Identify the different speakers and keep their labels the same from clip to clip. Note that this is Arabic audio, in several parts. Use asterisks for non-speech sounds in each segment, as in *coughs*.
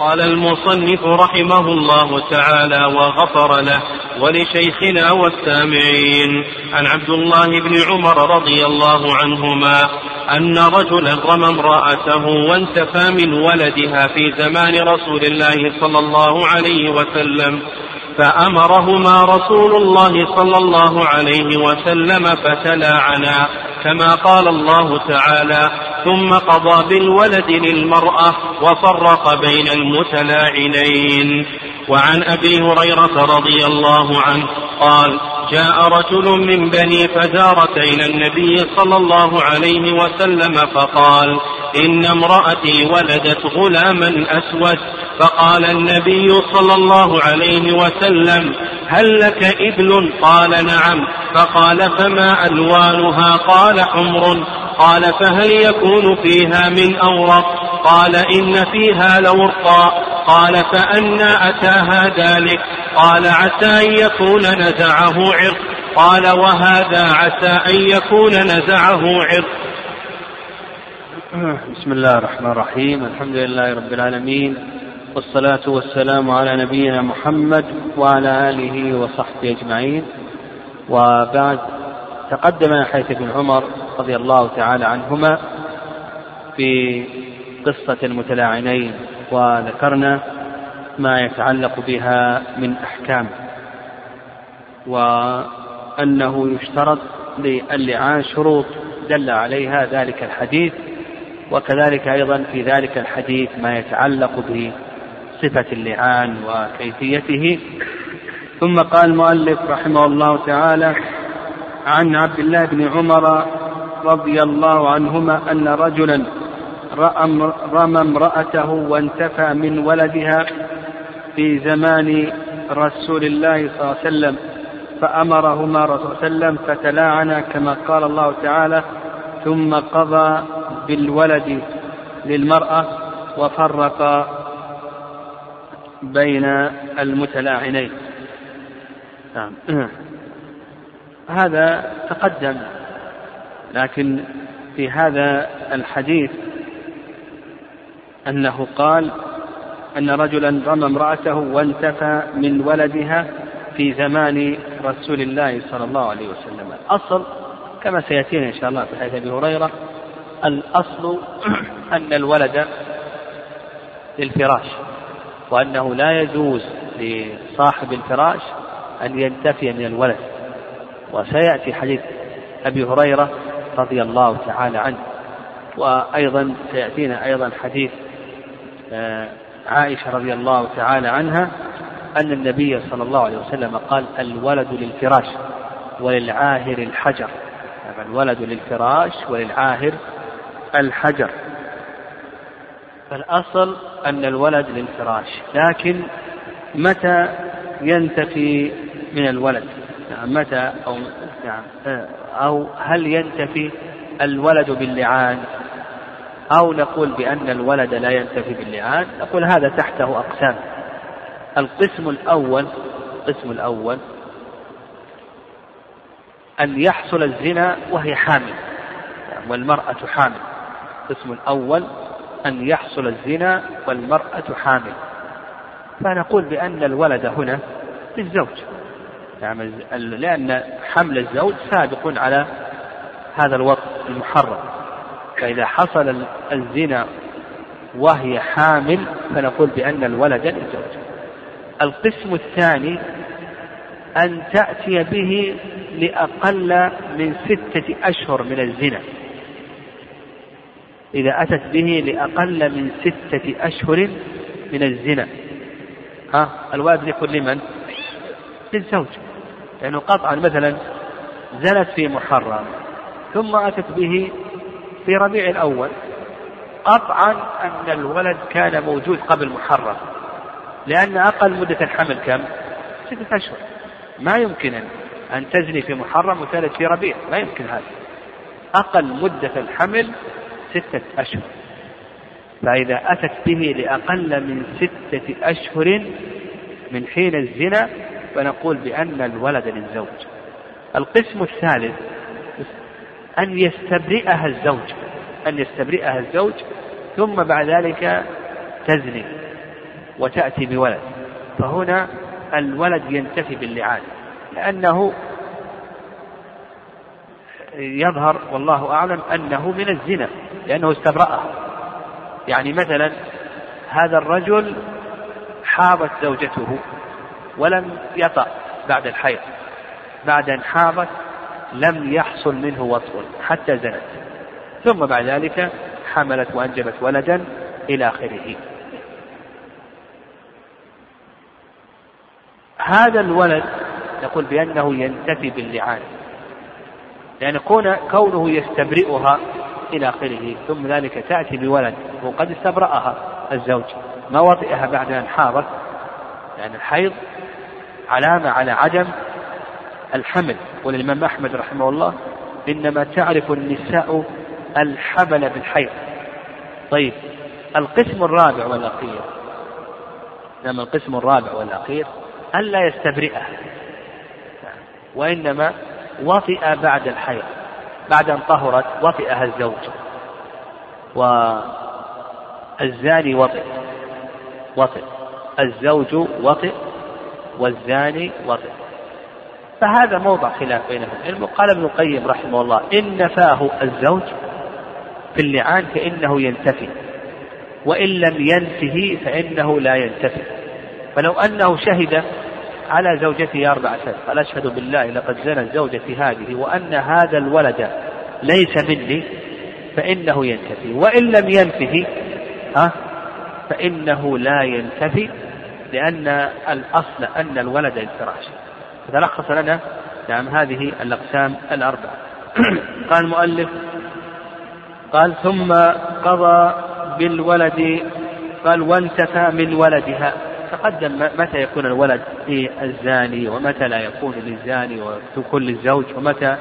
Speaker 1: قال المصنف رحمه الله تعالى وغفر له ولشيخنا والسامعين. عن عبد الله بن عمر رضي الله عنهما أن رجلا رمى امرأته وانتفى من ولدها في زمان رسول الله صلى الله عليه وسلم فأمرهما رسول الله صلى الله عليه وسلم فتلاعنا كما قال الله تعالى ثم قضى بالولد للمرأة وفرق بين المتلاعنين. وعن أبي هريرة رضي الله عنه قال جاء رجل من بني فزارة إلى النبي صلى الله عليه وسلم فقال إن امرأتي ولدت غلاما أسود. فقال النبي صلى الله عليه وسلم هل لك إبل؟ قال نعم. فقال فما ألوانها؟ قال حمر قال فهل يكون فيها من أورق؟ قال إن فيها لورقا. قال فأنا أتاها ذلك. قال عسى أن يكون نزعه عرق. قال وهذا عسى أن يكون نزعه عرق.
Speaker 2: بسم الله الرحمن الرحيم. الحمد لله رب العالمين. والصلاة والسلام على نبينا محمد وعلى آله وصحبه أجمعين. وبعد تقدم حيث ابن عمر رضي الله تعالى عنهما في قصة المتلاعنين وذكرنا ما يتعلق بها من أحكام. وأنه يشترط للعان شروط دل عليها ذلك الحديث وكذلك أيضا في ذلك الحديث ما يتعلق بصفة اللعان وكيفيته. ثم قال المؤلف رحمه الله تعالى عن عبد الله بن عمر رضي الله عنهما أن رجلا رمى امرأته وانتفى من ولدها في زمان رسول الله صلى الله عليه وسلم فأمرهما رسول الله صلى الله عليه وسلم فتلاعنا كما قال الله تعالى ثم قضى بالولد للمرأة وفرق بين المتلاعنين. نعم. *clears throat* هذا تقدم لكن في هذا الحديث أنه قال أن رجلا رمى امرأته وانتفى من ولدها في زمان رسول الله صلى الله عليه وسلم. الأصل كما سيأتينا إن شاء الله في حديث أبي هريرة الأصل *clears throat* أن الولد للفراش وأنه لا يجوز لصاحب الفراش أن ينتفي من الولد. وسيأتي حديث أبي هريرة رضي الله تعالى عنه. وأيضا سيأتينا أيضا حديث عائشة رضي الله تعالى عنها أن النبي صلى الله عليه وسلم قال الولد للفراش وللعاهر الحجر. الولد للفراش وللعاهر الحجر. فالأصل أن الولد للفراش لكن متى ينتفي من الولد؟ يعني متى أو نعم أو هل ينتفي الولد باللعان؟ أو نقول بأن الولد لا ينتفي باللعان نقول هذا تحته أقسام. القسم الأول القسم الأول أن يحصل الزنا وهي حامل والمرأة حامل. القسم الأول أن يحصل الزنا والمرأة حامل. فنقول بأن الولد هنا للزوج. يعني لأن حمل الزوج سابق على هذا الوقت المحرم. فإذا حصل الزنا وهي حامل فنقول بأن الولد للزوج القسم الثاني أن تأتي به لأقل من ستة أشهر من الزنا. إذا أتت به لأقل من ستة أشهر من الزنا. ها؟ الولد يكون لمن؟ للزوج. لأنه قطعا مثلا زنت في محرم ثم أتت به في ربيع الأول. قطعا أن الولد كان موجود قبل محرم. لأن أقل مدة الحمل كم؟ ستة أشهر. ما يمكن أن تزني في محرم وتلد في ربيع. ما يمكن هذا. أقل مدة الحمل ستة أشهر. فإذا أتت به لأقل من ستة أشهر من حين الزنا فنقول بأن الولد للزوج. القسم الثالث أن يستبرئها الزوج أن يستبرئها الزوج ثم بعد ذلك تزني وتأتي بولد. فهنا الولد ينتفي باللعان لأنه يظهر والله أعلم أنه من الزنا لأنه استبرأه. يعني مثلا هذا الرجل حاضت زوجته ولم يطأ بعد الحيض بعد أن حاضت لم يحصل منه وطء حتى زنت. ثم بعد ذلك حملت وأنجبت ولدا إلى آخره. هذا الولد نقول بأنه ينتفي باللعان لأن كون كونه يستبرئها إلى آخره ثم ذلك تأتي بولد وقد استبرأها الزوج. ما وطئها بعد أن حاضت يعني الحيض علامة على عدم الحمل والإمام أحمد رحمه الله إنما تعرف النساء الحمل بالحيض. طيب القسم الرابع والأخير إنما القسم الرابع والأخير ألا يستبرئها وإنما وطئ بعد الحيض بعد أن طهرت وطئها الزوج والزاني وطئ وطئ الزوج وطئ والزاني وطئ. فهذا موضع خلاف بينهم. قال ابن القيم رحمه الله إن نفاه الزوج في اللعان فإنه ينتفي وإن لم ينته فإنه لا ينتفي. فلو أنه شهد على زوجته أربع سنين قال أشهد بالله لقد زنت زوجتي هذه وأن هذا الولد ليس مني فإنه ينتفي. وإن لم ينته ها فإنه لا ينتفي لأن الأصل أن الولد الفراش فتلخص لنا نعم هذه الأقسام الأربعة. *clears throat* قال المؤلف قال ثم قضى بالولد قال وانتفى من ولدها. تقدم متى يكون الولد للزاني ومتى لا يكون للزاني وتكون للزوج ومتى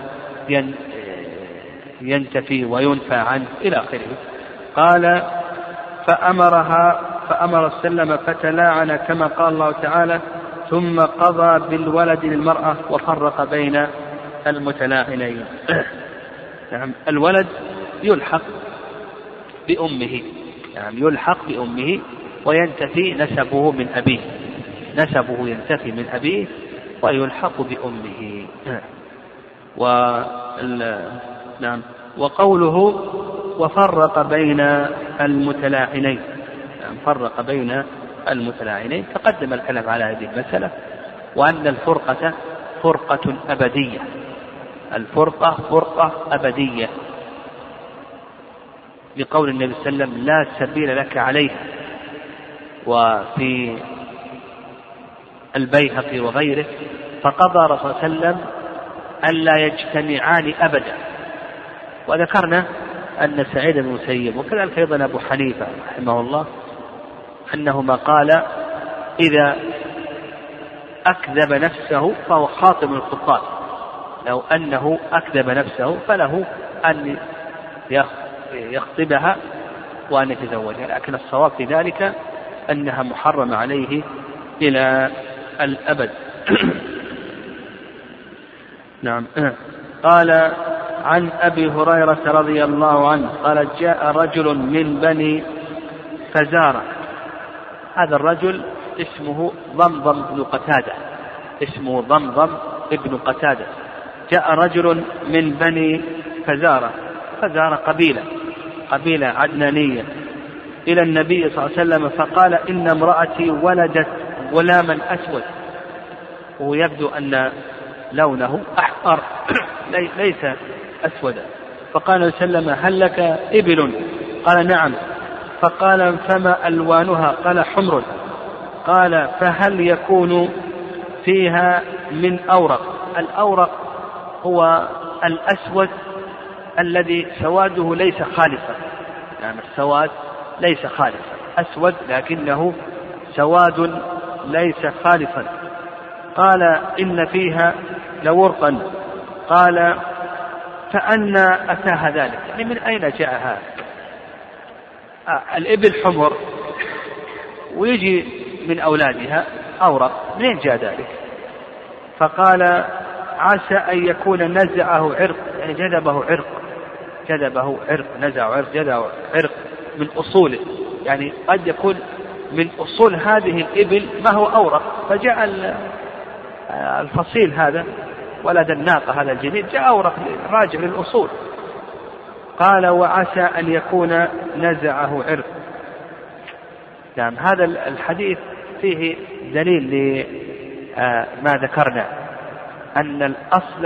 Speaker 2: ينتفي وينفى عنه إلى آخره. قال فأمرها فأمر السلم فتلاعن كما قال الله تعالى ثم قضى بالولد للمرأة وفرق بين المتلاعنين. *clears throat* نعم الولد يلحق بأمه. نعم يلحق بأمه وينتفي نسبه من أبيه. نسبه ينتفي من أبيه ويلحق بأمه. *clears throat* و نعم وقوله وفرق بين المتلاعنين. يعني فرق بين المتلاعنين تقدم الكلام على هذه المسألة وأن الفرقة فرقة أبدية. الفرقة فرقة أبدية. لقول النبي صلى الله عليه وسلم لا سبيل لك عليها. وفي البيهقي وغيره فقضى رسول الله صلى الله عليه وسلم ألا يجتمعان أبدا. وذكرنا أن سعيد بن المسيب وكذلك أيضا أبو حنيفة رحمه الله أنهما قال إذا أكذب نفسه فهو خاطب الخطاب لو أنه أكذب نفسه فله أن يخطبها وأن يتزوجها. لكن الصواب في ذلك أنها محرمة عليه إلى الأبد. *coughs* نعم. *coughs* قال عن أبي هريرة رضي الله عنه قال جاء رجل من بني فزارة. هذا الرجل اسمه ضمضم بن قتادة. اسمه ضمضم بن قتادة. جاء رجل من بني فزارة. فزارة قبيلة. قبيلة عدنانية. إلى النبي صلى الله عليه وسلم فقال إن امرأتي ولدت غلاما أسود. ويبدو أن لونه أحمر. *clears throat* ليس أسودا. فقال وسلم هل لك إبل؟ قال نعم. فقال فما ألوانها؟ قال حمر. قال فهل يكون فيها من أورق؟ الأورق هو الأسود الذي سواده ليس خالصا. يعني السواد ليس خالصا. أسود لكنه سواد ليس خالصا. قال إن فيها لورقا. قال فأنا أتاها ذلك. يعني من أين جاء هذا الإبل حمر ويجي من أولادها أورق منين جاء ذلك؟ فقال عسى أن يكون نزعه عرق يعني جذبه عرق جذبه عرق نزعه عرق جذبه عرق من أصوله يعني قد يكون من أصول هذه الإبل ما هو أورق. فجاء الفصيل هذا ولد الناقة هذا الجديد جاء أورق راجع للأصول. قال وعسى أن يكون نزعه عرق. نعم هذا الحديث فيه دليل لما ذكرنا. أن الأصل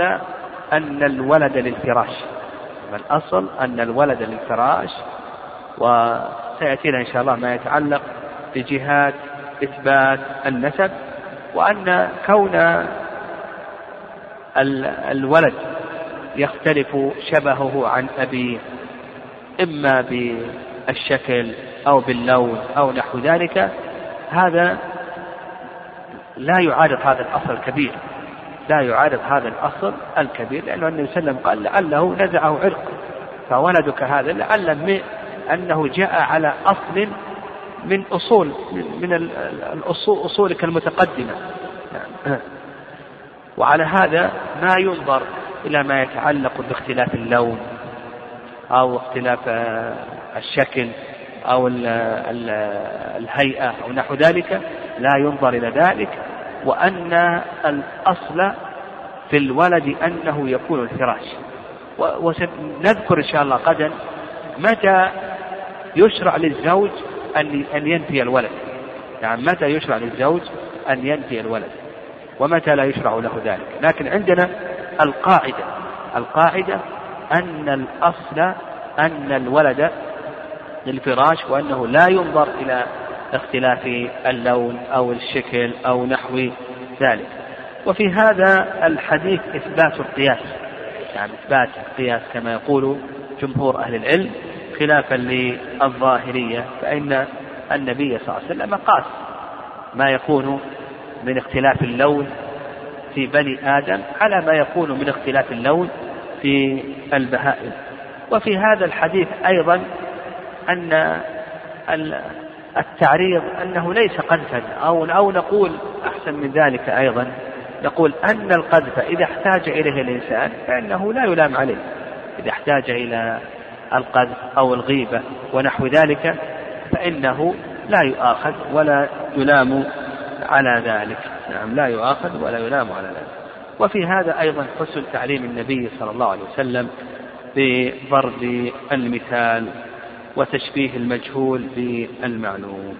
Speaker 2: أن الولد للفراش. الأصل أن الولد للفراش وسيأتينا إن شاء الله ما يتعلق بجهات إثبات النسب وأن كون الولد يختلف شبهه عن أبيه إما بالشكل أو باللون أو نحو ذلك هذا لا يعارض هذا الأصل الكبير. لا يعارض هذا الأصل الكبير لأنه النبي صلى الله عليه وسلم قال لعله نزعه عرق. فولدك هذا لعل أنه جاء على أصل من أصول من الأصول أصولك المتقدمة. وعلى هذا ما ينظر. إلى ما يتعلق باختلاف اللون أو اختلاف الشكل أو الهيئة أو نحو ذلك لا ينظر إلى ذلك وأن الأصل في الولد أنه يكون الفراش. وسنذكر إن شاء الله غدا متى يشرع للزوج أن أن ينفي الولد. يعني متى يشرع للزوج أن ينفي الولد ومتى لا يشرع له ذلك. لكن عندنا القاعدة. القاعدة أن الأصل أن الولد للفراش وأنه لا ينظر إلى اختلاف اللون أو الشكل أو نحو ذلك. وفي هذا الحديث إثبات القياس. يعني إثبات القياس كما يقول جمهور أهل العلم خلافا للظاهرية فإن النبي صلى الله عليه وسلم قاس ما يكون من اختلاف اللون في بني آدم على ما يكون من اختلاف اللون في البهائم. وفي هذا الحديث أيضا أن التعريض أنه ليس قذفا أو أو نقول أحسن من ذلك أيضا. نقول أن القذف إذا احتاج إليه الإنسان فإنه لا يلام عليه. إذا احتاج إلى القذف أو الغيبة ونحو ذلك فإنه لا يؤاخذ ولا يلام على ذلك. نعم لا يؤاخذ ولا يلام على ذلك. وفي هذا أيضا حسن تعليم النبي صلى الله عليه وسلم بضرب المثال وتشبيه المجهول بالمعلوم.